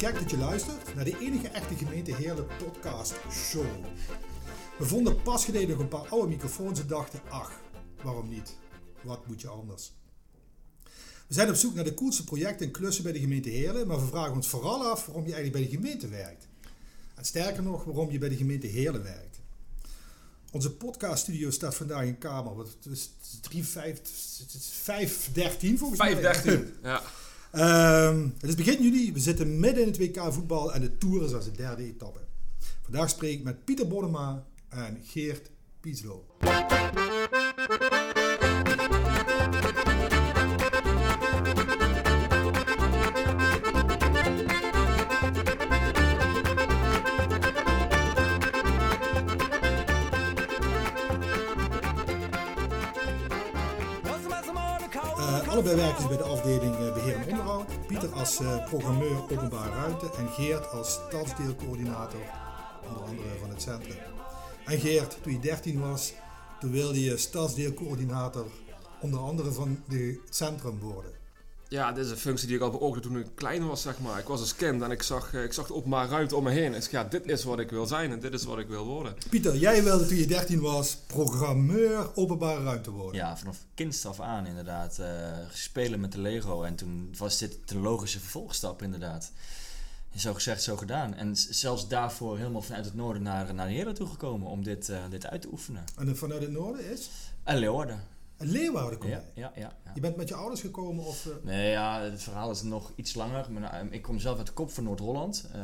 Gek dat je luistert naar de enige echte gemeente Heerlen podcast show. We vonden pas geleden nog een paar oude microfoons en dachten, ach, waarom niet? Wat moet je anders? We zijn op zoek naar de coolste projecten en klussen bij de gemeente Heerlen, maar we vragen ons vooral af waarom je eigenlijk bij de gemeente werkt. En sterker nog, waarom je bij de gemeente Heerlen werkt. Onze podcaststudio staat vandaag in kamer, wat het is 3, 5, het is 513 volgens mij. 513, ja. Ehm, het is begin juli, we zitten midden in het WK voetbal en de Tour is als de derde etappe. Vandaag spreek ik met Pieter Bonnema en Geert Pieslo. Als eh, programmeur openbare ruimte en Geert als stadsdeelcoördinator, onder andere van het centrum. En Geert, toen je 13 was, toen wilde je stadsdeelcoördinator onder andere van het centrum worden. Ja, dit is een functie die ik al beoogde toen ik klein was, zeg maar. Ik was als kind en ik zag, eh, ik zag de openbare ruimte om me heen. Ik zeg, ja, dit is wat ik wil zijn en dit is wat ik wil worden. Pieter, jij wilde toen je 13 was programmeur openbare ruimte worden. Ja, vanaf kinds af aan inderdaad. eh, spelen met de Lego. En toen was dit de logische vervolgstap inderdaad. Zo gezegd, zo gedaan. En zelfs daarvoor helemaal vanuit het noorden naar, naar Heerlen toegekomen om dit, eh, dit uit te oefenen. En vanuit het noorden is? En Leeuwarden. En Leeuwarden kom Ja, jij. ja, ja, ja. Je bent met je ouders gekomen of... eh, Nee, ja, het verhaal is nog iets langer. Maar, nou, ik kom zelf uit de kop van Noord-Holland. Eh,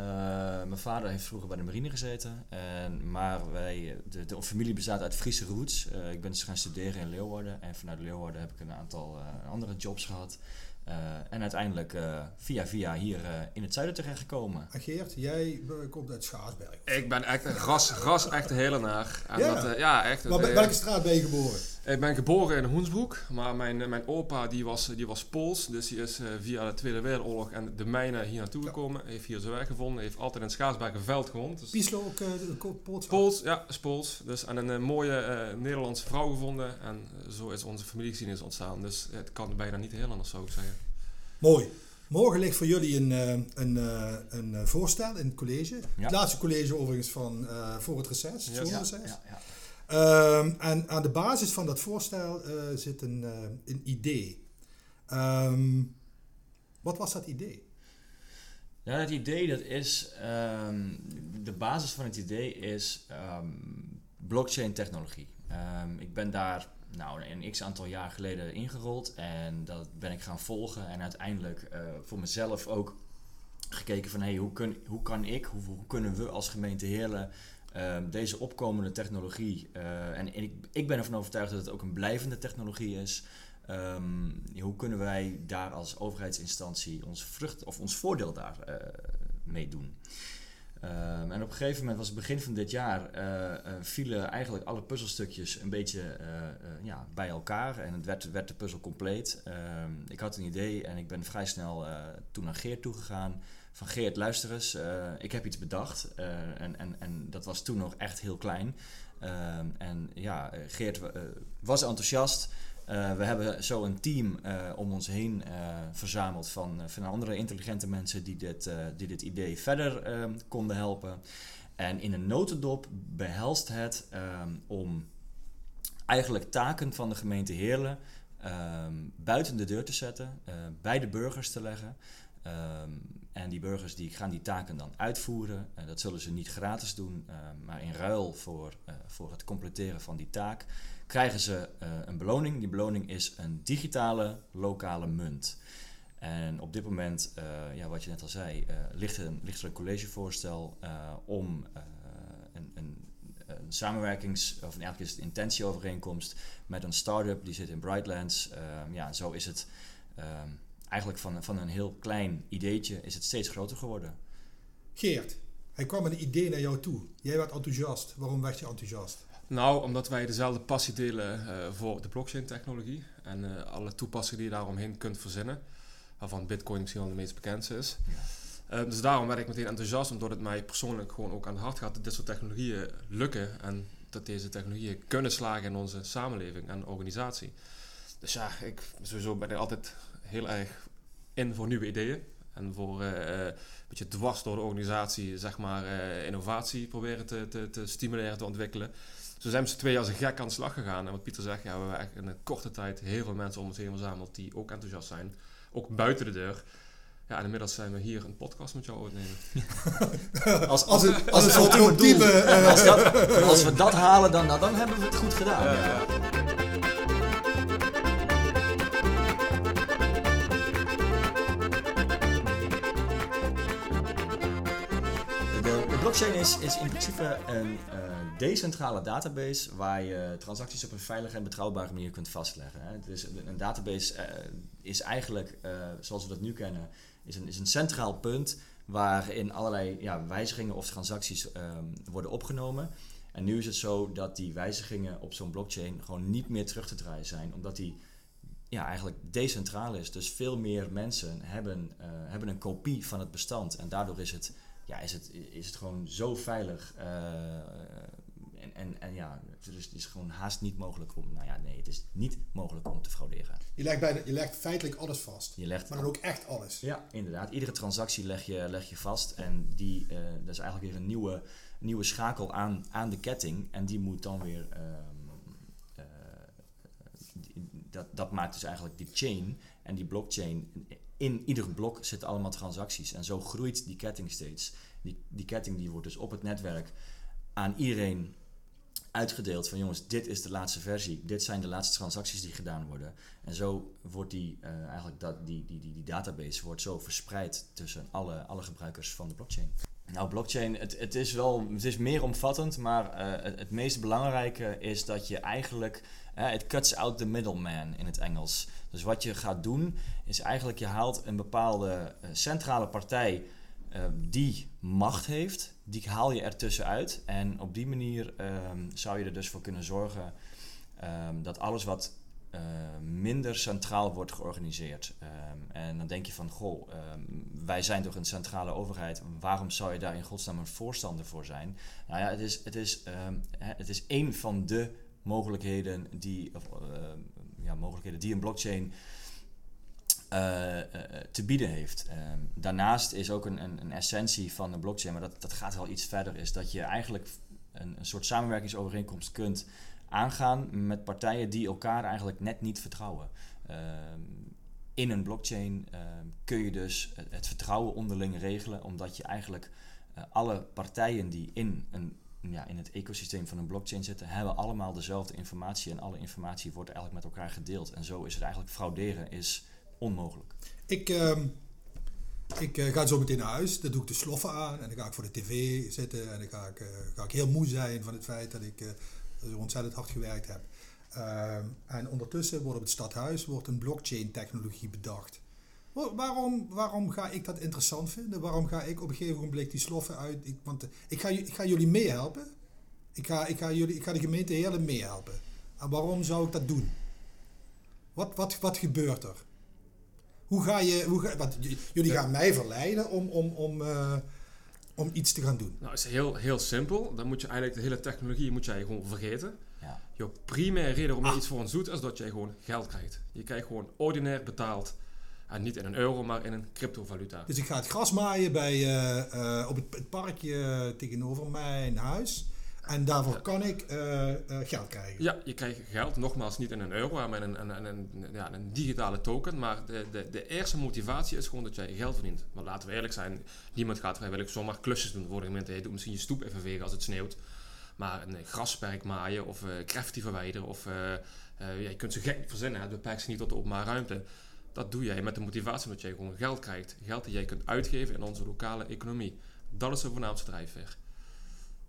mijn vader heeft vroeger bij de marine gezeten. En, maar wij, de, de familie bestaat uit Friese roots. Eh, ik ben dus gaan studeren in Leeuwarden. En vanuit Leeuwarden heb ik een aantal eh, andere jobs gehad. Eh, en uiteindelijk eh, via via hier eh, in het zuiden terechtgekomen. En Geert, jij komt uit Schaarsberg. Ik ben echt een ras, ras echte helenaar. En Ja? dat, eh, ja, echt. Maar bij welke straat ben je geboren? Ik ben geboren in Hoensbroek, maar mijn, eh, mijn opa die was, die was Pools. Dus die is eh, via de Tweede Wereldoorlog en de mijnen hier naartoe Ja. gekomen. Heeft hier zijn werk gevonden. Heeft altijd in Schaarsberg een veld gewoond. Dus Pieslo ook uh, ko- Poolschap? Pools, ja, is Pools. Dus, en een, eh, mooie eh, Nederlandse vrouw gevonden. En eh, zo is onze familiegeschiedenis ontstaan. Dus het kan bijna niet heel anders, zou ik zeggen. Mooi. Morgen ligt voor jullie een, eh, een, eh, een eh, voorstel in het college. Ja. Het laatste college overigens van eh, voor het reces, het Ja. Ehm, en aan de basis van dat voorstel eh, zit een, eh, een idee. Ehm, wat was dat idee? Ja, het idee dat is, ehm, de basis van het idee is blockchain technologie. Ik ben daar nou, een x aantal jaar geleden ingerold en dat ben ik gaan volgen en uiteindelijk eh, voor mezelf ook gekeken van hey, hoe, kun, hoe kan ik, hoe, hoe kunnen we als gemeente Heerlen deze opkomende technologie, eh, en, ik, ik ben ervan overtuigd dat het ook een blijvende technologie is, Ehm, hoe kunnen wij daar als overheidsinstantie ons vrucht of ons voordeel daar eh, mee doen? Ehm, en op een gegeven moment was het begin van dit jaar, eh, vielen eigenlijk alle puzzelstukjes een beetje ja, bij elkaar en het werd, werd de puzzel compleet. Ehm, ik had een idee en ik ben vrij snel toen naar Geert toegegaan. Van Geert, luister eens, eh, ik heb iets bedacht. Eh, en, en, en dat was toen nog echt heel klein. Ehm, en ja, eh, Geert eh, was enthousiast. We hebben zo een team om ons heen verzameld van, van andere intelligente mensen die dit, die dit idee verder konden helpen. En in een notendop behelst het om eigenlijk taken van de gemeente Heerlen buiten de deur te zetten, bij de burgers te leggen. En die burgers die gaan die taken dan uitvoeren. dat zullen ze niet gratis doen, maar in ruil voor, voor het completeren van die taak krijgen ze uh, een beloning. Die beloning is een digitale lokale munt. En op dit moment, uh, ja, wat je net al zei, uh, ligt, er een, er een collegevoorstel om een, een, een, samenwerkings- of eigenlijk is het intentieovereenkomst met een start-up die zit in Brightlands. ja, zo is het eigenlijk van, van een heel klein ideetje is het steeds groter geworden. Geert, hij kwam met een idee naar jou toe. Jij werd enthousiast. Waarom werd je enthousiast? Nou, omdat wij dezelfde passie delen uh, voor de blockchain-technologie en uh, alle toepassingen die je daaromheen kunt verzinnen, waarvan Bitcoin misschien wel de meest bekendste is. Ja. Uh, dus daarom werd ik meteen enthousiast, omdat het mij persoonlijk gewoon ook aan het hart gaat dat dit soort technologieën lukken en dat deze technologieën kunnen slagen in onze samenleving en organisatie. Dus ja, ik sowieso ben ik altijd heel erg in voor nieuwe ideeën. En voor een beetje dwars door de organisatie, zeg maar, innovatie proberen te, te, te stimuleren, te ontwikkelen. Zo zijn we z'n twee als een gek aan de slag gegaan. En wat Pieter zegt, ja, we hebben echt in een korte tijd heel veel mensen om ons heen verzameld die ook enthousiast zijn. Ook buiten de deur. Ja, en inmiddels zijn we hier een podcast met jou opnemen. als, als, het, als. Als, dat, als, we dat halen, dan, nou, dan hebben we het goed gedaan. Ja, ja. Blockchain is, is in principe een uh, decentrale database waar je transacties op een veilige en betrouwbare manier kunt vastleggen. Hè. Dus een database uh, is eigenlijk, uh, zoals we dat nu kennen, is een, is een centraal punt waarin allerlei ja, wijzigingen of transacties um, worden opgenomen. En nu is het zo dat die wijzigingen op zo'n blockchain gewoon niet meer terug te draaien zijn, omdat die ja, eigenlijk decentraal is. Dus veel meer mensen hebben, hebben een kopie van het bestand. En daardoor is het, ja, is het, is het gewoon zo veilig. Uh, en, en, en ja, dus het is gewoon haast niet mogelijk om, nou ja, nee, het is niet mogelijk om te frauderen. Je legt, bijna, je legt feitelijk alles vast. Je legt maar dan ook echt alles. Ja, inderdaad. Iedere transactie leg je, leg je vast. En die, uh, dat is eigenlijk weer een nieuwe, nieuwe schakel aan, aan de ketting. En die moet dan weer. Um, uh, die, dat, dat maakt dus eigenlijk die chain. En die blockchain. In ieder blok zitten allemaal transacties. En zo groeit die ketting steeds. Die, die ketting die wordt dus op het netwerk aan iedereen uitgedeeld van jongens, dit is de laatste versie, dit zijn de laatste transacties die gedaan worden. En zo wordt die, uh, eigenlijk dat, die, die, die, database wordt zo verspreid tussen alle, alle gebruikers van de blockchain. Nou, blockchain, het, het is wel, het is meer omvattend, maar het, het, meest belangrijke is dat je eigenlijk, het cuts out the middleman in het Engels. Dus wat je gaat doen, is eigenlijk je haalt een bepaalde centrale partij die macht heeft, die haal je er tussenuit. En op die manier um, zou je er dus voor kunnen zorgen um, dat alles wat uh, minder centraal wordt georganiseerd. En dan denk je van, goh, wij zijn toch een centrale overheid. Waarom zou je daar in godsnaam een voorstander voor zijn? Nou ja, het is, het is, het is één van de mogelijkheden die, of, ja, mogelijkheden die een blockchain uh, te bieden heeft. Ehm, daarnaast is ook een, een, een, essentie van de blockchain, maar dat, dat gaat wel iets verder, is dat je eigenlijk een, een soort samenwerkingsovereenkomst kunt aangaan met partijen die elkaar eigenlijk net niet vertrouwen. Ehm, in een blockchain ehm, kun je dus het, het, vertrouwen onderling regelen, omdat je eigenlijk alle partijen die in, een, ja, in het ecosysteem van een blockchain zitten, hebben allemaal dezelfde informatie en alle informatie wordt eigenlijk met elkaar gedeeld. En zo is het eigenlijk frauderen is onmogelijk. Ik, uh, ik uh, ga zo meteen naar huis. Dan doe ik de sloffen aan. En dan ga ik voor de tv zitten. En dan ga ik, uh, ga ik heel moe zijn van het feit dat ik zo eh, ontzettend hard gewerkt heb. Ehm, en ondertussen wordt op het stadhuis wordt een blockchain technologie bedacht. Waarom, waarom ga ik dat interessant vinden? Waarom ga ik op een gegeven moment die sloffen uit? Ik, want ik ga, ik ga jullie meehelpen. Ik ga, ik, ga jullie, ik ga de gemeente Heerlen meehelpen. En waarom zou ik dat doen? Wat, wat, wat gebeurt er? Hoe ga je, hoe ga, want jullie gaan mij verleiden om, om, om, uh, om iets te gaan doen. Nou, het is heel, heel simpel. Dan moet je eigenlijk de hele technologie moet jij gewoon vergeten. Ja. Je primaire reden waarom je ah. iets voor ons doet, is dat jij gewoon geld krijgt. Je krijgt gewoon ordinair betaald. En niet in een euro, maar in een cryptovaluta. Dus ik ga het gras maaien bij, uh, uh, op het, het parkje tegenover mijn huis. En daarvoor kan ik uh, geld krijgen. Ja, je krijgt geld, nogmaals niet in een euro, maar in een, een, een, een, ja, een digitale token. Maar de, de, de eerste motivatie is gewoon dat jij geld verdient. Want laten we eerlijk zijn, niemand gaat vrijwillig zomaar klusjes doen voor de gemeente. Je doet misschien je stoep even vegen als het sneeuwt. Maar een grasperk maaien of uh, verwijderen of ja, je kunt ze gek verzinnen. Het beperkt zich niet tot de openbare ruimte. Dat doe jij met de motivatie dat jij gewoon geld krijgt. Geld dat jij kunt uitgeven in onze lokale economie. Dat is de voornaamste drijfveer.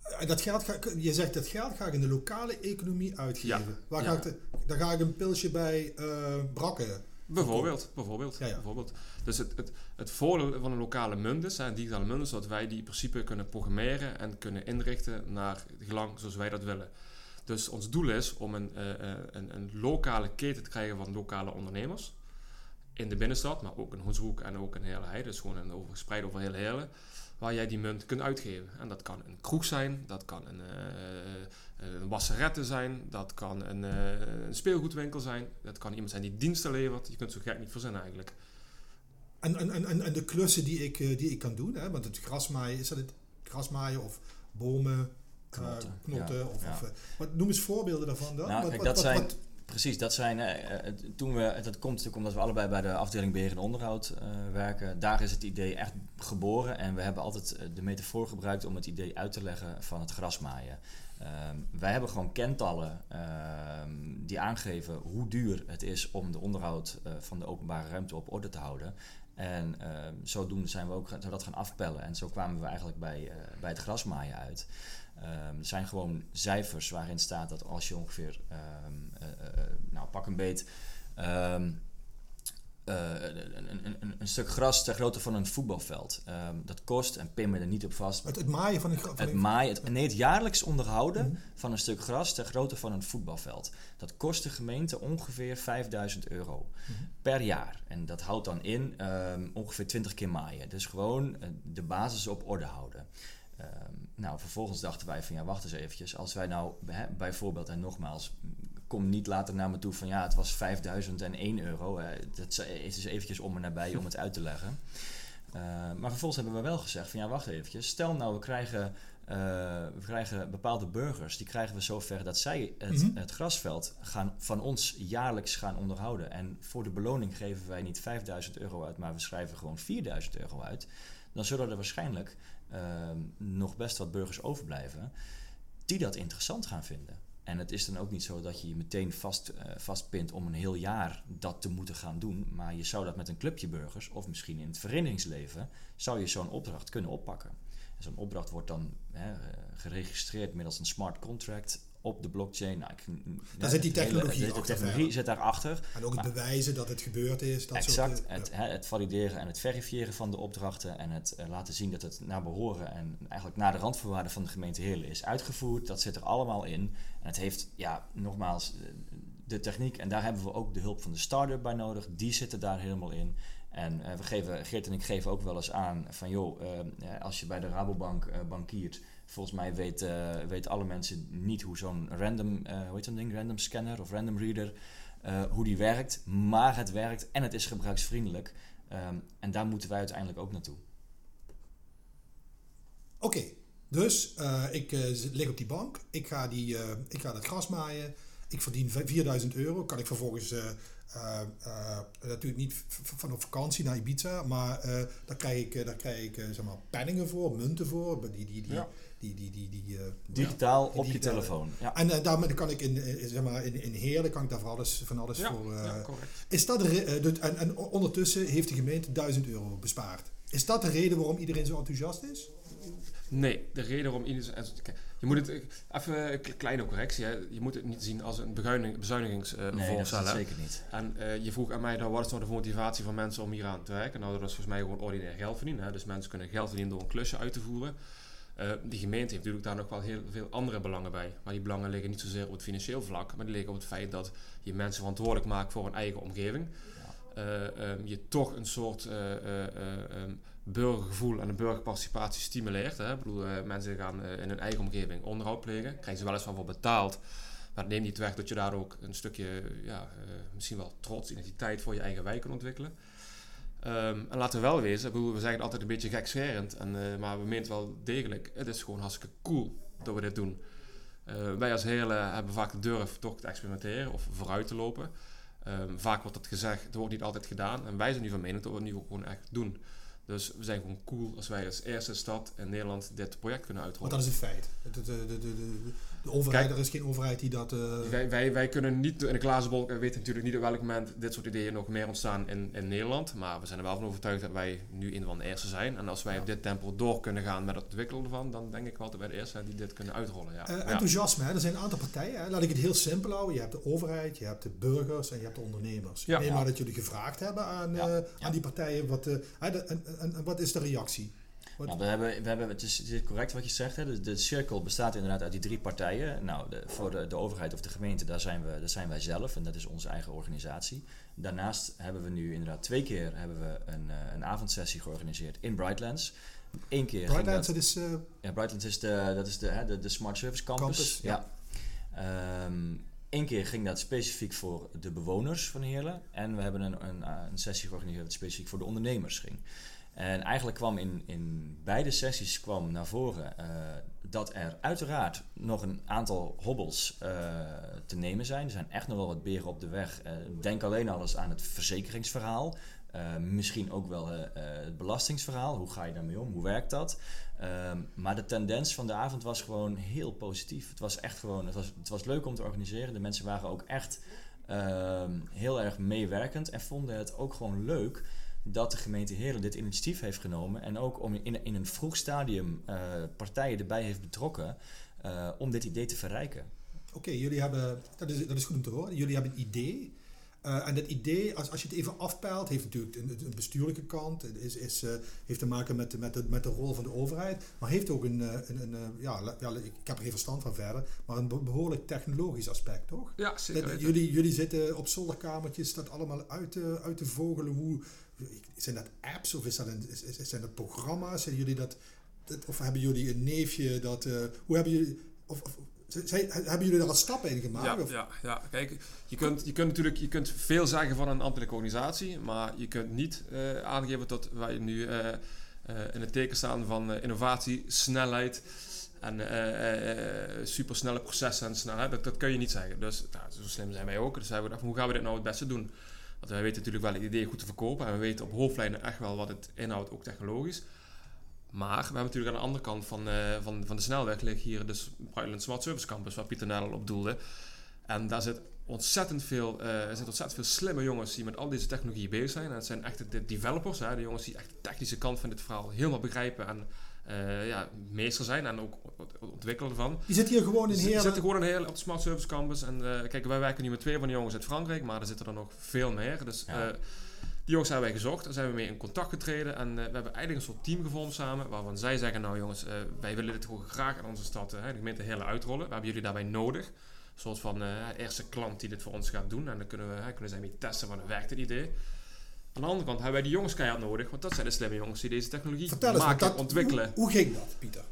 Eh, dat geld ga, je zegt dat geld ga ik in de lokale economie uitgeven. Waar Ga ik de, dan ga ik een pilsje bij uh, brakken. Bijvoorbeeld, bijvoorbeeld, bijvoorbeeld. Dus het, het, het voordeel van een lokale munt is, een digitale munt, is dat wij die in principe kunnen programmeren en kunnen inrichten naar gelang zoals wij dat willen. Dus ons doel is om een, uh, een, een lokale keten te krijgen van lokale ondernemers. In de binnenstad, maar ook in Hoenshoek en ook in Hele Heide. Dus gewoon een over, gespreid over heel Heerlen waar jij die munt kunt uitgeven. En dat kan een kroeg zijn, dat kan een, uh, een wasserette zijn, dat kan een, uh, een, speelgoedwinkel zijn, dat kan iemand zijn die diensten levert. Je kunt zo gek niet verzinnen eigenlijk. En, en, en, en de klussen die ik, eh, die ik kan doen, hè, want het grasmaaien, is dat het grasmaaien of bomen, eh, Knotten, knotten ja, of, ja. of, eh, wat, noem eens voorbeelden daarvan dan. Nou, Wat- kijk, wat- dat wat- zijn, wat- precies, dat zijn, eh, eh, toen we, dat komt natuurlijk omdat we allebei bij de afdeling beheer en onderhoud eh, werken. Daar is het idee echt geboren en we hebben altijd de metafoor gebruikt om het idee uit te leggen van het grasmaaien. Ehm, wij hebben gewoon kentallen ehm, die aangeven hoe duur het is om de onderhoud van de openbare ruimte op orde te houden. En ehm, zodoende zijn we ook gaan- dat gaan afpellen. En zo kwamen we eigenlijk bij, bij het grasmaaien uit. Ehm, er zijn gewoon cijfers waarin staat dat als je ongeveer, ehm, eh, eh, nou pak een beet, ehm, eh, een, een, een, een stuk gras ter grootte van een voetbalveld. Dat kost, en pin me er niet op vast, het, het maaien van een, gra- van het maaien, het, nee, het jaarlijks onderhouden Mhm. van een stuk gras ter grootte van een voetbalveld. Dat kost de gemeente ongeveer 5000 euro Mhm. per jaar. En dat houdt dan in ongeveer 20 keer maaien. Dus gewoon eh, de basis op orde houden. Ehm, nou, vervolgens dachten wij van ja, wacht eens eventjes. Als wij nou hè, bijvoorbeeld, en nogmaals, kom niet later naar me toe van ja, het was 5001 euro. Hè. Dat is dus eventjes om en nabij om het uit te leggen. Eh, maar vervolgens hebben we wel gezegd van ja, wacht eventjes. Stel nou, we krijgen, eh, we krijgen bepaalde burgers, die krijgen we zover dat zij het, Mhm. het grasveld gaan, van ons jaarlijks gaan onderhouden. En voor de beloning geven wij niet 5000 euro uit, maar we schrijven gewoon 4000 euro uit. Dan zullen er waarschijnlijk ehm, nog best wat burgers overblijven die dat interessant gaan vinden. En het is dan ook niet zo dat je je meteen vast, eh, vastpint om een heel jaar dat te moeten gaan doen. Maar je zou dat met een clubje burgers of misschien in het verenigingsleven, zou je zo'n opdracht kunnen oppakken. En zo'n opdracht wordt dan hè, eh, geregistreerd middels een smart contract op de blockchain. Nou, ik, Daar zit die het hele- technologie de, de achter technologie zit daarachter. En ook het Maar- bewijzen dat het gebeurd is. Dat exact. Soort, eh, het, ja. het valideren en het verifiëren van de opdrachten en het eh, laten zien dat het naar behoren en eigenlijk naar de randvoorwaarden van de gemeente Heerlen is uitgevoerd. Dat zit er allemaal in. En het heeft, ja, nogmaals, eh, de techniek en daar hebben we ook de hulp van de start-up bij nodig. Die zitten daar helemaal in. En we geven, Geert en ik geven ook wel eens aan van joh, als je bij de Rabobank bankiert, volgens mij weten weten alle mensen niet hoe zo'n random, eh hoe heet dat ding, random scanner of random reader, eh, hoe die werkt. Maar het werkt en het is gebruiksvriendelijk. Ehm, en daar moeten wij uiteindelijk ook naartoe. Oké, dus eh, ik eh, lig op die bank. Ik ga, die, eh, ik ga dat gras maaien. Ik verdien v- 4000 euro. Kan ik vervolgens eh, eh, eh, natuurlijk niet van op vakantie naar Ibiza, maar eh, daar krijg ik, daar krijg ik zeg maar penningen voor, munten voor. Die, die, die, Ja. die, die, die, die, eh, Digitaal ja, op je telefoon. Ja. En daarmee kan ik in, zeg maar, in, in Heerlen kan ik daar van alles, van alles Ja, voor. eh, ja, correct. is dat de de- en, en ondertussen heeft de gemeente 1000 euro bespaard. Is dat de reden waarom iedereen zo enthousiast is? Nee, de reden waarom iedereen... en- kijk, Je moet het... Even een kle- kleine correctie. Hè. Je moet het niet zien als een bezuinig- bezuinigingsvoorstel. nee, dat is zeker niet. En eh, je vroeg aan mij, dan, wat is nou de motivatie van mensen om hier aan te werken? Nou, dat is volgens mij gewoon ordinair geld verdienen. Hè. Dus mensen kunnen geld verdienen door een klusje uit te voeren. Eh die gemeente heeft natuurlijk daar nog wel heel veel andere belangen bij. Maar die belangen liggen niet zozeer op het financieel vlak, maar die liggen op het feit dat je mensen verantwoordelijk maakt voor hun eigen omgeving. Eh, ehm, je toch een soort eh, eh, eh, ehm, burgergevoel en een burgerparticipatie stimuleert. Hè. Eh, mensen gaan eh, in hun eigen omgeving onderhoud plegen. Krijgen ze weliswaar voor betaald. Maar het neemt niet weg dat je daar ook een stukje, ja, eh, misschien wel trots, identiteit voor je eigen wijk kan ontwikkelen. Ehm, en laten we wel wezen, bedoel, we zeggen altijd een beetje gekscherend, en, maar we menen het wel degelijk. Het is gewoon hartstikke cool dat we dit doen. Eh, wij als Heerlen hebben vaak de durf toch te experimenteren of vooruit te lopen. Ehm, vaak wordt dat gezegd, het wordt niet altijd gedaan. En wij zijn nu van mening dat we het nu gewoon echt doen. Dus we zijn gewoon cool als wij als eerste stad in Nederland dit project kunnen Want uitrollen. dat is een feit. De, de, de, de, overheid, Kijk. er is geen overheid die dat... eh, Wij, wij, wij kunnen niet in de glazen bol, we weten natuurlijk niet op welk moment dit soort ideeën nog meer ontstaan in, in Nederland. Maar we zijn er wel van overtuigd dat wij nu een van de eerste zijn. En als wij Ja. op dit tempo door kunnen gaan met het ontwikkelen ervan, dan denk ik wel dat wij de eerste zijn die dit kunnen uitrollen. Ja. Eh, Ja. enthousiasme, hè. er zijn een aantal partijen. Hè. Laat ik het heel simpel houden. Je hebt de overheid, je hebt de burgers en je hebt de ondernemers. Ja. Ik neem maar dat jullie gevraagd hebben aan, eh, aan die partijen. Wat, en, en wat is de reactie? Nou, we hebben, we hebben, het, is, het is correct wat je zegt. Hè? De, de cirkel bestaat inderdaad uit die drie partijen. Nou, de, voor de, de overheid of de gemeente, daar zijn, we, daar zijn wij zelf en dat is onze eigen organisatie. Daarnaast hebben we nu inderdaad twee keer hebben we een, eh, een avondsessie georganiseerd in Brightlands. Eén keer. Brightlands, dat- is... eh, Ja, Brightlands is de, dat is de, hè, de, de Smart Service Campus. Campus, ja. ja. Ehm, Eén keer ging dat specifiek voor de bewoners van Heerlen. En we hebben een, een, een sessie georganiseerd dat specifiek voor de ondernemers ging. En eigenlijk kwam in, in beide sessies kwam naar voren uh, dat er uiteraard nog een aantal hobbels uh, te nemen zijn. Er zijn echt nog wel wat beren op de weg. Uh, denk alleen al eens aan het verzekeringsverhaal. misschien ook wel het belastingsverhaal. Hoe ga je daarmee om? Hoe werkt dat? Ehm, maar de tendens van de avond was gewoon heel positief. Het was echt gewoon, het was, het was leuk om te organiseren. De mensen waren ook echt ehm, heel erg meewerkend en vonden het ook gewoon leuk dat de gemeente Heerlen dit initiatief heeft genomen en ook om in, in een vroeg stadium uh, partijen erbij heeft betrokken uh, om dit idee te verrijken. Oké, jullie hebben, dat is, dat is goed om te horen, jullie hebben een idee. Uh, en dat idee, als, als je het even afpeilt, heeft natuurlijk een, een bestuurlijke kant, is, is, uh, heeft te maken met, met, de, met de rol van de overheid, maar heeft ook een, een, een ja, ja, ik heb er geen verstand van verder, maar een behoorlijk technologisch aspect, toch? Ja, zeker. Dat, jullie, jullie zitten op zolderkamertjes dat allemaal uit te, uit te vogelen, hoe, zijn dat apps of is dat een, is, zijn dat programma's? Zijn jullie dat, dat, of hebben jullie een neefje dat. Uh, hoe hebben jullie. Of, of, zijn, hebben jullie daar wat stappen in gemaakt? Ja, of? ja, ja. kijk, je kunt, je kunt natuurlijk je kunt veel zeggen van een ambtelijke organisatie, maar je kunt niet uh, aangeven dat wij nu uh, in het teken staan van innovatie, snelheid en supersnelle processen en snelheid. Dat, dat kun je niet zeggen. Dus nou, zo slim zijn wij ook. Dus hebben we gedacht, hoe gaan we dit nou het beste doen? Want wij weten natuurlijk wel het idee goed te verkopen en we weten op hoofdlijnen echt wel wat het inhoudt, ook technologisch. Maar we hebben natuurlijk aan de andere kant van, uh, van, van de snelweg ligt hier dus Bruiland Smart Service Campus, waar Pieter Nel op doelde. En daar zit ontzettend veel, uh, er zitten ontzettend veel slimme jongens die met al deze technologieën bezig zijn. En het zijn echt de developers, hè, de jongens die echt de technische kant van dit verhaal helemaal begrijpen en uh, ja, meester zijn en ook ontwikkelen van. Die zit hier gewoon in Heerlen? Die zitten gewoon in Heerlen op de Smart Service Campus. En uh, kijk, wij werken nu met twee van de jongens uit Frankrijk, maar er zitten er nog veel meer. Dus ja. uh, die jongens hebben wij gezocht, daar zijn we mee in contact getreden. En we hebben eigenlijk een soort team gevormd samen, waarvan zij zeggen, nou jongens, wij willen dit gewoon graag in onze stad, de gemeente Heerlen uitrollen. We hebben jullie daarbij nodig. Een soort van eerste klant die dit voor ons gaat doen. En dan kunnen we kunnen zij mee testen van, werkt het idee. Aan de andere kant hebben wij die jongens keihard nodig, want dat zijn de slimme jongens die deze technologie Vertel eens, maken, dat, ontwikkelen. Hoe, hoe, ging dat, Pieter?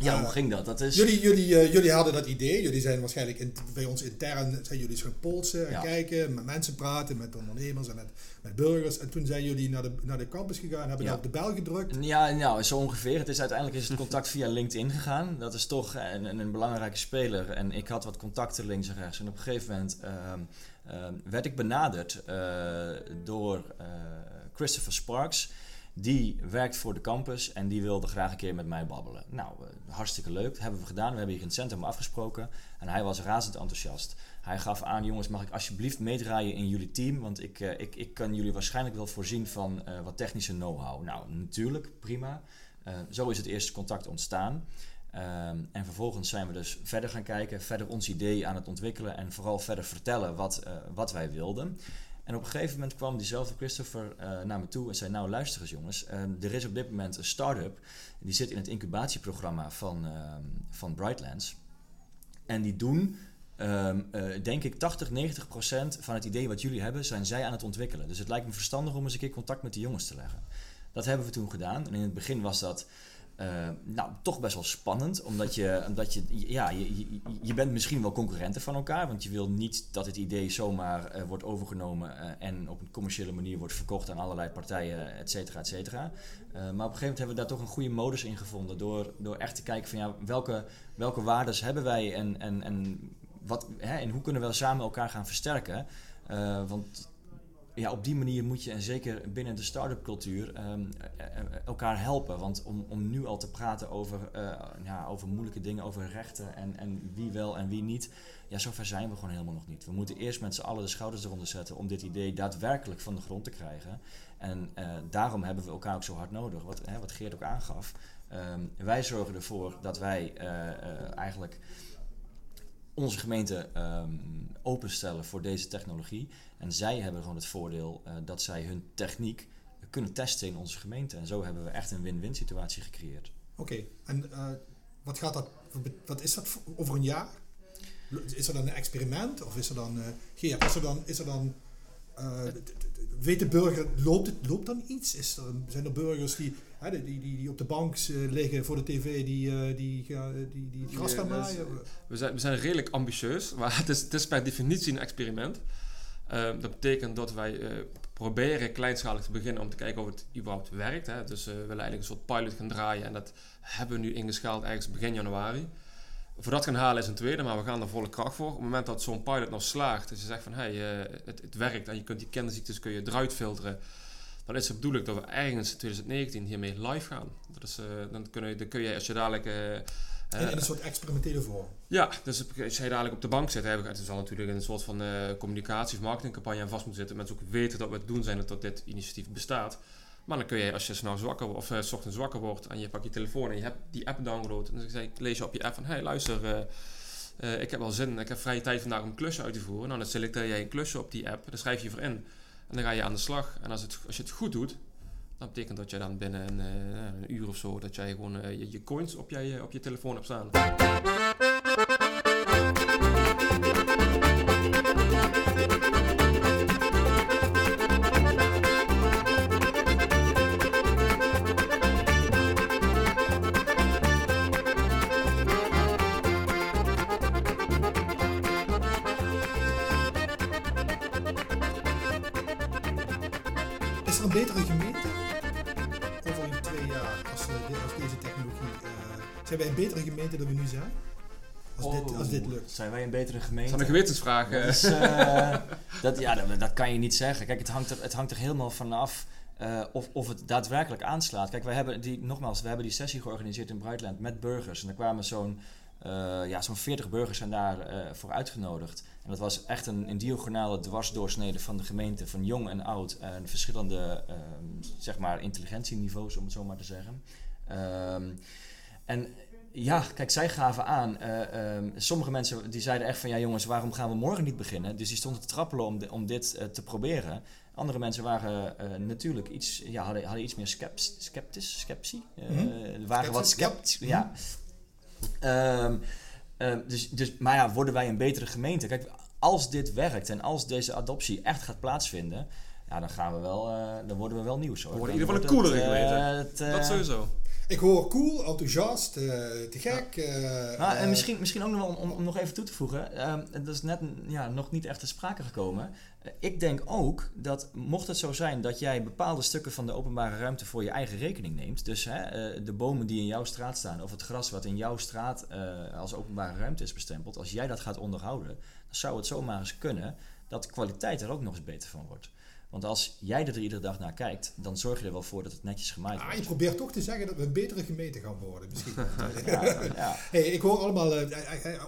Ja, hoe ging dat? dat is... jullie, jullie, uh, jullie hadden dat idee, jullie zijn waarschijnlijk in, bij ons intern, zijn jullie gaan polsen en ja. kijken, met mensen praten, met ondernemers en met, met burgers. En toen zijn jullie naar de, naar de campus gegaan, hebben ja. op de bel gedrukt. Ja, nou, zo ongeveer. Het is, uiteindelijk is het contact via LinkedIn gegaan. Dat is toch een, een, een belangrijke speler. En ik had wat contacten links en rechts. En op een gegeven moment uh, werd ik benaderd door Christopher Sparks. Die werkt voor de campus en die wilde graag een keer met mij babbelen. Nou, uh, hartstikke leuk. Dat hebben we gedaan. We hebben hier in het centrum afgesproken. En hij was razend enthousiast. Hij gaf aan, jongens, mag ik alsjeblieft meedraaien in jullie team? Want ik, uh, ik, ik kan jullie waarschijnlijk wel voorzien van uh, wat technische know-how. Nou, natuurlijk, prima. zo is het eerste contact ontstaan. Um, en vervolgens zijn we dus verder gaan kijken, verder ons idee aan het ontwikkelen en vooral verder vertellen wat, wat wij wilden. En op een gegeven moment kwam diezelfde Christopher uh, naar me toe en zei: Nou, luister eens, jongens. Uh, er is op dit moment een start-up. Die zit in het incubatieprogramma van, uh, van Brightlands. En die doen, um, denk ik, 80, 90 procent van het idee wat jullie hebben, zijn zij aan het ontwikkelen. Dus het lijkt me verstandig om eens een keer contact met die jongens te leggen. Dat hebben we toen gedaan. En in het begin was dat. Uh, nou, toch best wel spannend, omdat je, omdat je, ja, je, je, bent misschien wel concurrenten van elkaar, want je wil niet dat het idee zomaar uh, wordt overgenomen uh, en op een commerciële manier wordt verkocht aan allerlei partijen, et cetera, et cetera. maar op een gegeven moment hebben we daar toch een goede modus in gevonden, door, door echt te kijken van ja, welke, welke waardes hebben wij en, en, en, wat, hè, en hoe kunnen we samen elkaar gaan versterken. want ja, op die manier moet je, en zeker binnen de start-up cultuur, um, elkaar helpen. Want om, om nu al te praten over, ja, over moeilijke dingen, over rechten en, en wie wel en wie niet, ja, zover zijn we gewoon helemaal nog niet. We moeten eerst met z'n allen de schouders eronder zetten om dit idee daadwerkelijk van de grond te krijgen. En daarom hebben we elkaar ook zo hard nodig, wat, hè, wat Geert ook aangaf. Um, wij zorgen ervoor dat wij eigenlijk onze gemeente um, openstellen voor deze technologie. En zij hebben gewoon het voordeel uh, dat zij hun techniek kunnen testen in onze gemeente. En zo hebben we echt een win-win situatie gecreëerd. Oké, en uh, wat gaat dat, wat is dat over een jaar? Is er dan een experiment? Of is er dan, uh, Geert, is er dan, is er dan weet de burger, loopt, het, loopt dan iets? Is er, zijn er burgers die, hè, die, die, die op de bank eh, liggen voor de tv, die, uh, die, die, die gras gaan maaien? We zijn, we zijn redelijk ambitieus, maar het is, het is per definitie een experiment. Ehm, dat betekent dat wij proberen kleinschalig te beginnen om te kijken of het überhaupt werkt. Hè. Dus we willen eigenlijk een soort pilot gaan draaien en dat hebben we nu ingeschaald ergens begin januari. Voor dat gaan halen is een tweede, maar we gaan er volle kracht voor. Op het moment dat zo'n pilot nog slaagt, dus je zegt van hey, het, het, werkt en je kunt die kinderziektes kun je eruit filteren, dan is het bedoeling dat we ergens in 2019 hiermee live gaan. Dat is, uh, dan, kun je, dan kun je als je dadelijk... Uh, in, in, een soort experimentele vorm. Ja, dus als je dadelijk op de bank zit, het is al natuurlijk een soort van communicatie- of marketingcampagne aan vast moet zitten. Mensen ook weten dat we het doen zijn en dat dit initiatief bestaat. Maar dan kun je, als je s'nachts wakker of uh, s ochtends wakker wordt en je pakt je telefoon en je hebt die app download. En dan lees je op je app van, hey luister, uh, ik heb wel zin, ik heb vrije tijd vandaag om klusje uit te voeren. Nou, dan selecteer jij een klusje op die app, dan schrijf je voor in. En dan ga je aan de slag. En als, het, als je het goed doet, dat betekent dat je dan binnen een, een uur of zo, dat jij gewoon je, je, coins op je, op je telefoon hebt staan. Over in twee jaar als, als deze technologie. Uh, zijn wij een betere gemeente dan we nu zijn? Als, oh, dit, als dit lukt. Zijn wij een betere gemeente? Dat is een gewetensvraag. Uh, dat, ja, dat, dat, kan je niet zeggen. Kijk, het hangt er, het hangt er helemaal vanaf uh, of, of het daadwerkelijk aanslaat. Kijk, wij hebben die, nogmaals, we hebben die sessie georganiseerd in Brightland met burgers. En er kwamen zo'n ja, zo'n 40 burgers zijn daar voor uitgenodigd. En dat was echt een, een diagonale dwarsdoorsnede van de gemeente, van jong en oud. En verschillende, um, zeg maar, intelligentieniveaus, om het zo maar te zeggen. Um, en ja, kijk, zij gaven aan. Uh, um, sommige mensen die zeiden echt van ja jongens, waarom gaan we morgen niet beginnen? Dus die stonden te trappelen om, om dit uh, te proberen. Andere mensen waren uh, natuurlijk iets, ja, hadden, hadden iets meer sceptisch, skeptie. Mm -hmm. waren wat sceptisch. Ja. Mm -hmm. Ehm, dus, dus, maar ja, worden wij een betere gemeente? Kijk, als dit werkt en als deze adoptie echt gaat plaatsvinden, ja, dan gaan we wel, uh, dan worden we wel nieuws hoor. We worden in ieder geval een coolere gemeente. Uh, dat sowieso. Ik hoor cool, enthousiast, uh, te gek. Ja. nou, en misschien, misschien ook nog wel om, om, nog even toe te voegen. Dat is net ja, nog niet echt te sprake gekomen. ik denk ook dat mocht het zo zijn dat jij bepaalde stukken van de openbare ruimte voor je eigen rekening neemt. Dus de bomen die in jouw straat staan of het gras wat in jouw straat als openbare ruimte is bestempeld. Als jij dat gaat onderhouden, dan zou het zomaar eens kunnen dat de kwaliteit er ook nog eens beter van wordt. Want als jij er iedere dag naar kijkt, dan zorg je er wel voor dat het netjes gemaaid wordt. Ah, je probeert toch te zeggen dat we een betere gemeente gaan worden, misschien. ja, ja. Hey, ik hoor allemaal uh,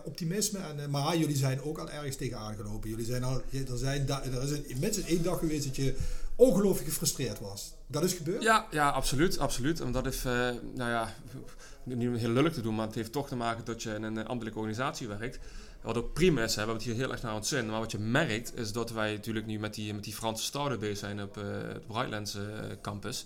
optimisme, en, maar jullie zijn ook al ergens tegenaan gelopen. Jullie zijn al, er, zijn er is een, minstens één dag geweest dat je ongelooflijk gefrustreerd was. Dat is gebeurd? Ja, ja absoluut. absoluut. En dat is, uh, nou ja, niet heel lullig te doen, maar het heeft toch te maken dat je in een ambtelijke organisatie werkt. Wat ook prima is, hè, we hebben het hier heel erg naar het zin. Maar wat je merkt is dat wij natuurlijk nu met die, met die Franse stouder bezig zijn op uh, het Brightlands uh, campus.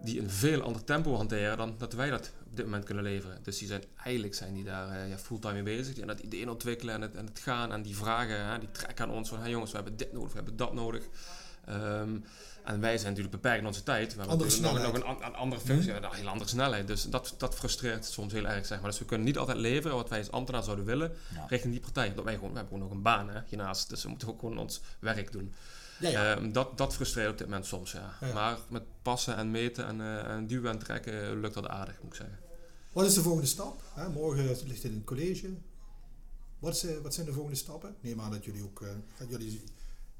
Die een veel ander tempo hanteren dan dat wij dat op dit moment kunnen leveren. Dus die zijn, eigenlijk zijn die daar ja, fulltime mee bezig. En dat ideeën ontwikkelen en het, en het gaan en die vragen, hè, die trekken aan ons van hey jongens, we hebben dit nodig, we hebben dat nodig. Um, en wij zijn natuurlijk beperkt in onze tijd. We hebben andere nog, nog een, een, andere functie, mm -hmm. een hele andere snelheid. Dus dat, dat frustreert soms heel erg, zeg maar. Dus we kunnen niet altijd leveren wat wij als ambtenaar zouden willen ja. richting die partij. Dat wij gewoon, we hebben gewoon nog een baan hè, hiernaast. Dus we moeten ook gewoon ons werk doen. Ja, ja. Um, dat, dat frustreert op dit moment soms, ja. Maar met passen en meten en, uh, en duwen en trekken lukt dat aardig, moet ik zeggen. Wat is de volgende stap? Hè, morgen ligt het in het college. Wat, is, uh, wat zijn de volgende stappen? Neem aan dat jullie ook... Uh, jullie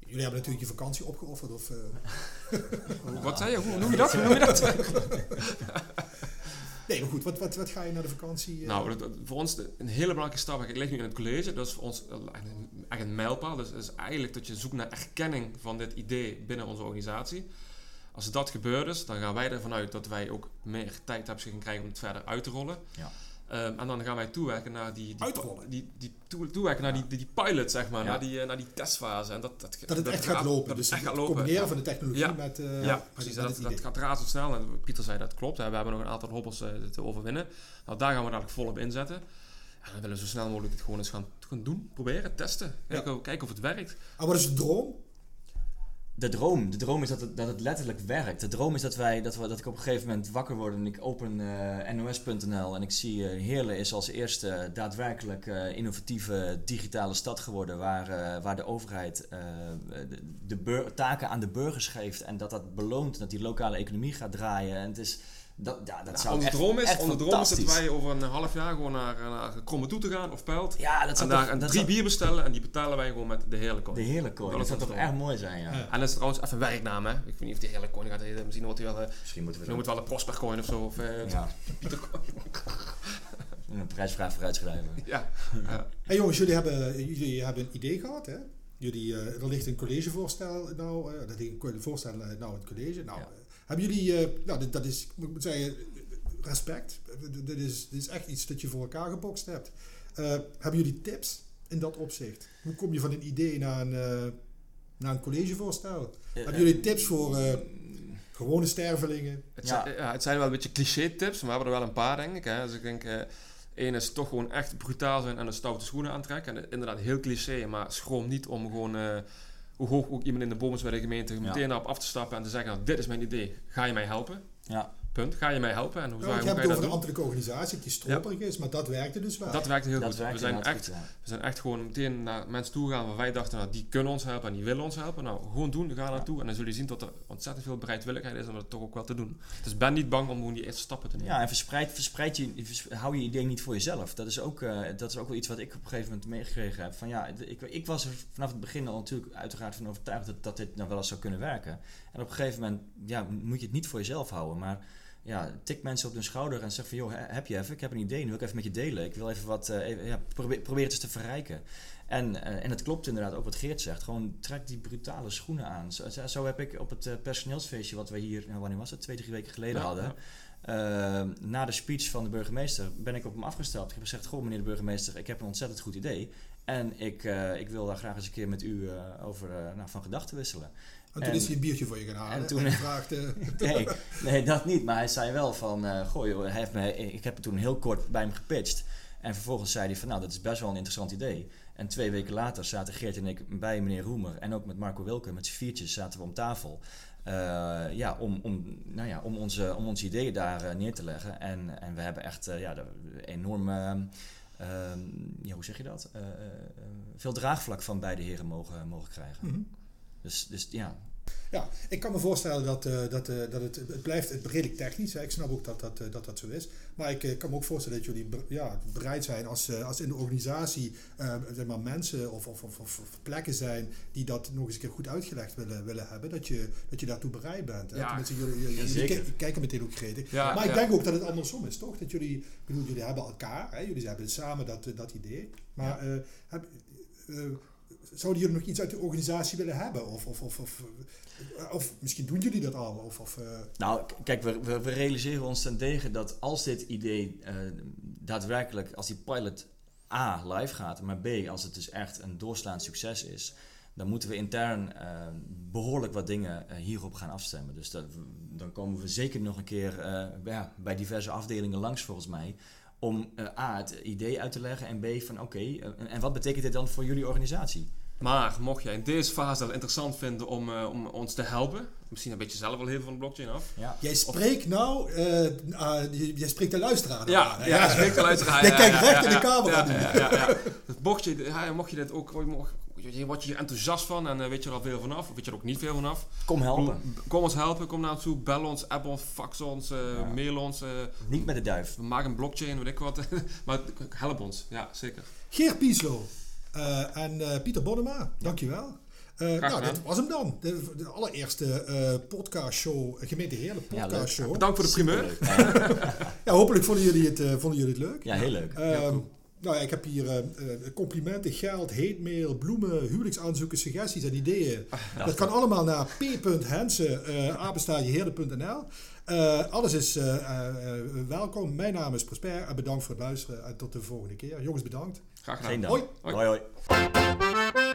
Jullie hebben natuurlijk je vakantie opgeofferd of... Uh... wat zei je? Hoe noem je dat? Hoe noem je dat? nee, maar goed, wat, wat, wat ga je naar de vakantie? Uh... Nou, dat, voor ons een hele belangrijke stap. Ik lig nu in het college, dat is voor ons echt een mijlpaal. Dus is eigenlijk dat je zoekt naar erkenning van dit idee binnen onze organisatie. Als dat gebeurd is, dan gaan wij ervan uit dat wij ook meer tijd hebben gaan krijgen om het verder uit te rollen. Ja. Um, en dan gaan wij toewerken naar die, die, die, die toe, toewerken naar die, die, pilot, zeg maar, ja. naar, die, uh, naar die testfase. En dat, dat, dat het echt gaat lopen. Dat dus echt gaat lopen. combineren ja. van de technologie ja. met. Uh, ja, precies. dat, dat gaat razendsnel. En Pieter zei dat klopt. Hè. We hebben nog een aantal hobbels uh, te overwinnen. Nou, daar gaan we dadelijk volop inzetten. En dan willen we zo snel mogelijk het gewoon eens gaan, gaan doen, proberen, testen. Kijken, kijken of het werkt. En wat is de droom? De droom. De droom is dat het, dat het letterlijk werkt. De droom is dat, wij, dat, we, dat ik op een gegeven moment wakker word en ik open eh, nos.nl en ik zie uh, Heerlen is als eerste daadwerkelijk uh, innovatieve digitale stad geworden waar, waar de overheid de, de taken aan de burgers geeft en dat dat beloont dat die lokale economie gaat draaien. En het is dat, ja, dat zou onze echt, droom is, echt onze droom is dat wij over een half jaar gewoon naar, naar Kromme toe te gaan of Pelt. Ja, dat zou en daar toch- een dat drie zou- bier bestellen en die betalen wij gewoon met de hele coin. De heerlijke coin. Dat Dat zou toch droom. echt mooi zijn, ja. Ja. En dat is trouwens even werknaam, hè. Ik weet niet of die hele coin gaat heten. Misschien wordt hij wel, eh Misschien moeten we noem het wel een Prosper coin of zo. Of eh Ja, Pieter coin. een prijsvraag vooruitschrijven. ja. ja. Hey jongens, jullie hebben, jullie hebben een idee gehad, hè? Jullie, eh, er ligt een collegevoorstel nou, eh, dat ligt een voorstel eh, nou in het college. Nou, Ja. Hebben jullie, eh, nou, dit, dat is, ik moet zeggen, respect. Dit is, dit is echt iets dat je voor elkaar gebokst hebt. Eh, hebben jullie tips in dat opzicht? Hoe kom je van een idee naar een, eh, naar een collegevoorstel? hebben jullie tips voor eh, gewone stervelingen? Het, Ja. Zijn, ja, het zijn wel een beetje cliché tips, maar we hebben er wel een paar, denk ik. Hè. Dus ik denk, eh één is toch gewoon echt brutaal zijn en de stoute schoenen aantrekken. En inderdaad, heel cliché, maar schroom niet om gewoon, eh, hoe hoog ook iemand in de boom is bij de gemeente, meteen daarop af te stappen en te zeggen, nou, dit is mijn idee, ga je mij helpen? Ja, Punt. Ga je mij helpen? En hoe, Nou, zou, ik hoe heb ga het je dat de doen? ambtelijke organisatie die stroperig is, maar dat werkte dus wel. Dat werkt heel dat goed. We zijn, echt, goed, ja. we zijn echt gewoon meteen naar mensen toe gaan waar wij dachten, nou, die kunnen ons helpen en die willen ons helpen. Nou, gewoon doen, ga naartoe. En dan zul je zien dat er ontzettend veel bereidwilligheid is om dat toch ook wel te doen. Dus ben niet bang om gewoon die eerste stappen te nemen. Ja, en verspreid, verspreid je, vers- hou je idee niet voor jezelf. Dat is, ook, eh, dat is ook wel iets wat ik op een gegeven moment meegekregen heb. Van, ja, ik, ik was er vanaf het begin al natuurlijk uiteraard van overtuigd dat, dat dit nou wel eens zou kunnen werken. En op een gegeven moment ja, moet je het niet voor jezelf houden. Maar ja, tik mensen op hun schouder en zeg van... joh, he- heb je even? Ik heb een idee, nu wil ik even met je delen. Ik wil even wat... eh, even, ja, probeer, probeer het eens te verrijken. En, eh, en het klopt inderdaad ook wat Geert zegt. Gewoon trek die brutale schoenen aan. Zo, heb ik op het eh, personeelsfeestje wat we hier... Nou, wanneer was het? Twee, drie weken geleden Ja, hadden... ja. Uh, na de speech van de burgemeester ben ik op hem afgestapt. Ik heb gezegd: Goh, meneer de burgemeester, ik heb een ontzettend goed idee. En ik, uh, ik wil daar graag eens een keer met u uh, over uh, nou, van gedachten wisselen. En toen En- is hij een biertje voor je gaan halen. en En toen- vraagt, eh, Nee, nee, dat niet. Maar hij zei wel van: Goh, joh, hij heeft me, ik heb het toen heel kort bij hem gepitcht. En vervolgens zei hij: van, Nou, dat is best wel een interessant idee. En twee weken later zaten Geert en ik bij meneer Roemer en ook met Marco Wilke, met z'n viertjes zaten we om tafel. Uh, ja, om, om, nou ja, om, onze, om onze ideeën daar uh, neer te leggen. En, en we hebben echt uh, ja, de, enorm, uh, ja, hoe zeg je dat? Veel draagvlak van beide heren mogen, mogen krijgen. mhm. Dus, dus ja, Ja, ik kan me voorstellen dat, eh, dat, eh, dat het, het blijft redelijk technisch. Hè. Ik snap ook dat dat, eh, dat dat zo is. Maar ik kan me ook voorstellen dat jullie ja, bereid zijn als, als in de organisatie eh, zeg maar mensen of, of, of, of plekken zijn die dat nog eens een keer goed uitgelegd willen, willen hebben. Dat je, dat je daartoe bereid bent. Hè. Ja. Jullie, jullie, kijken meteen ook gretig. Ja, maar ik ja. denk ook dat het andersom is, toch? Dat jullie, bedoel, jullie hebben elkaar, hè? jullie hebben samen dat, dat idee. Maar heb, zouden jullie nog iets uit de organisatie willen hebben? Of, of, of, of, of misschien doen jullie dat al? Of, eh, Nou, kijk, we, we, we realiseren ons ten degen dat als dit idee eh, daadwerkelijk, als die pilot A live gaat, maar B als het dus echt een doorslaand succes is, dan moeten we intern eh, behoorlijk wat dingen hierop gaan afstemmen. Dus dat, dan komen we zeker nog een keer bij diverse afdelingen langs volgens mij. Om eh, A, het idee uit te leggen en B, van oké, eh, en wat betekent dit dan voor jullie organisatie? Maar mocht jij in deze fase dat interessant vinden om, eh, om ons te helpen, misschien een beetje zelf wel heel veel van de blockchain af. Ja. Jij spreekt nou, eh, ah, je- jij spreekt de luisteraar aan, Ja, hè? ja, spreekt wel uit. Ja, Jij ja, kijkt ja, recht ja, in de camera ja. Ja, ja, ja. Mocht, je, ja, mocht je dit ook, mocht, je, word je hier enthousiast van en eh, weet je er al veel vanaf, of weet je er ook niet veel vanaf. Kom helpen. Kom ons helpen, kom naar ons toe, bel ons, app ons, fax ons, eh, Ja. mail ons. eh, Niet met de duif. we maken een blockchain, weet ik wat. maar help ons, ja, zeker. Geert Pieslo eh, en eh, Pieter Bonnema, dankjewel. Eh nou, dit was hem dan. De, de allereerste eh podcastshow, Gemeente Heerlen Ja, leuk. podcastshow. Ja, Bedankt voor de primeur. Ja, hopelijk vonden jullie het, vonden jullie het leuk. ja, heel leuk. Ehm, cool. Nou ik heb hier eh, eh, complimenten, geld, heetmail, bloemen, huwelijksaanzoeken, suggesties en ideeën. Ah, dat kan allemaal naar p.hensen, uh. Eh, alles is eh, eh, eh, welkom. Mijn naam is Prosper en bedankt voor het luisteren. En tot de volgende keer. Jongens, bedankt. Graag gedaan. Hoi. hoi. hoi.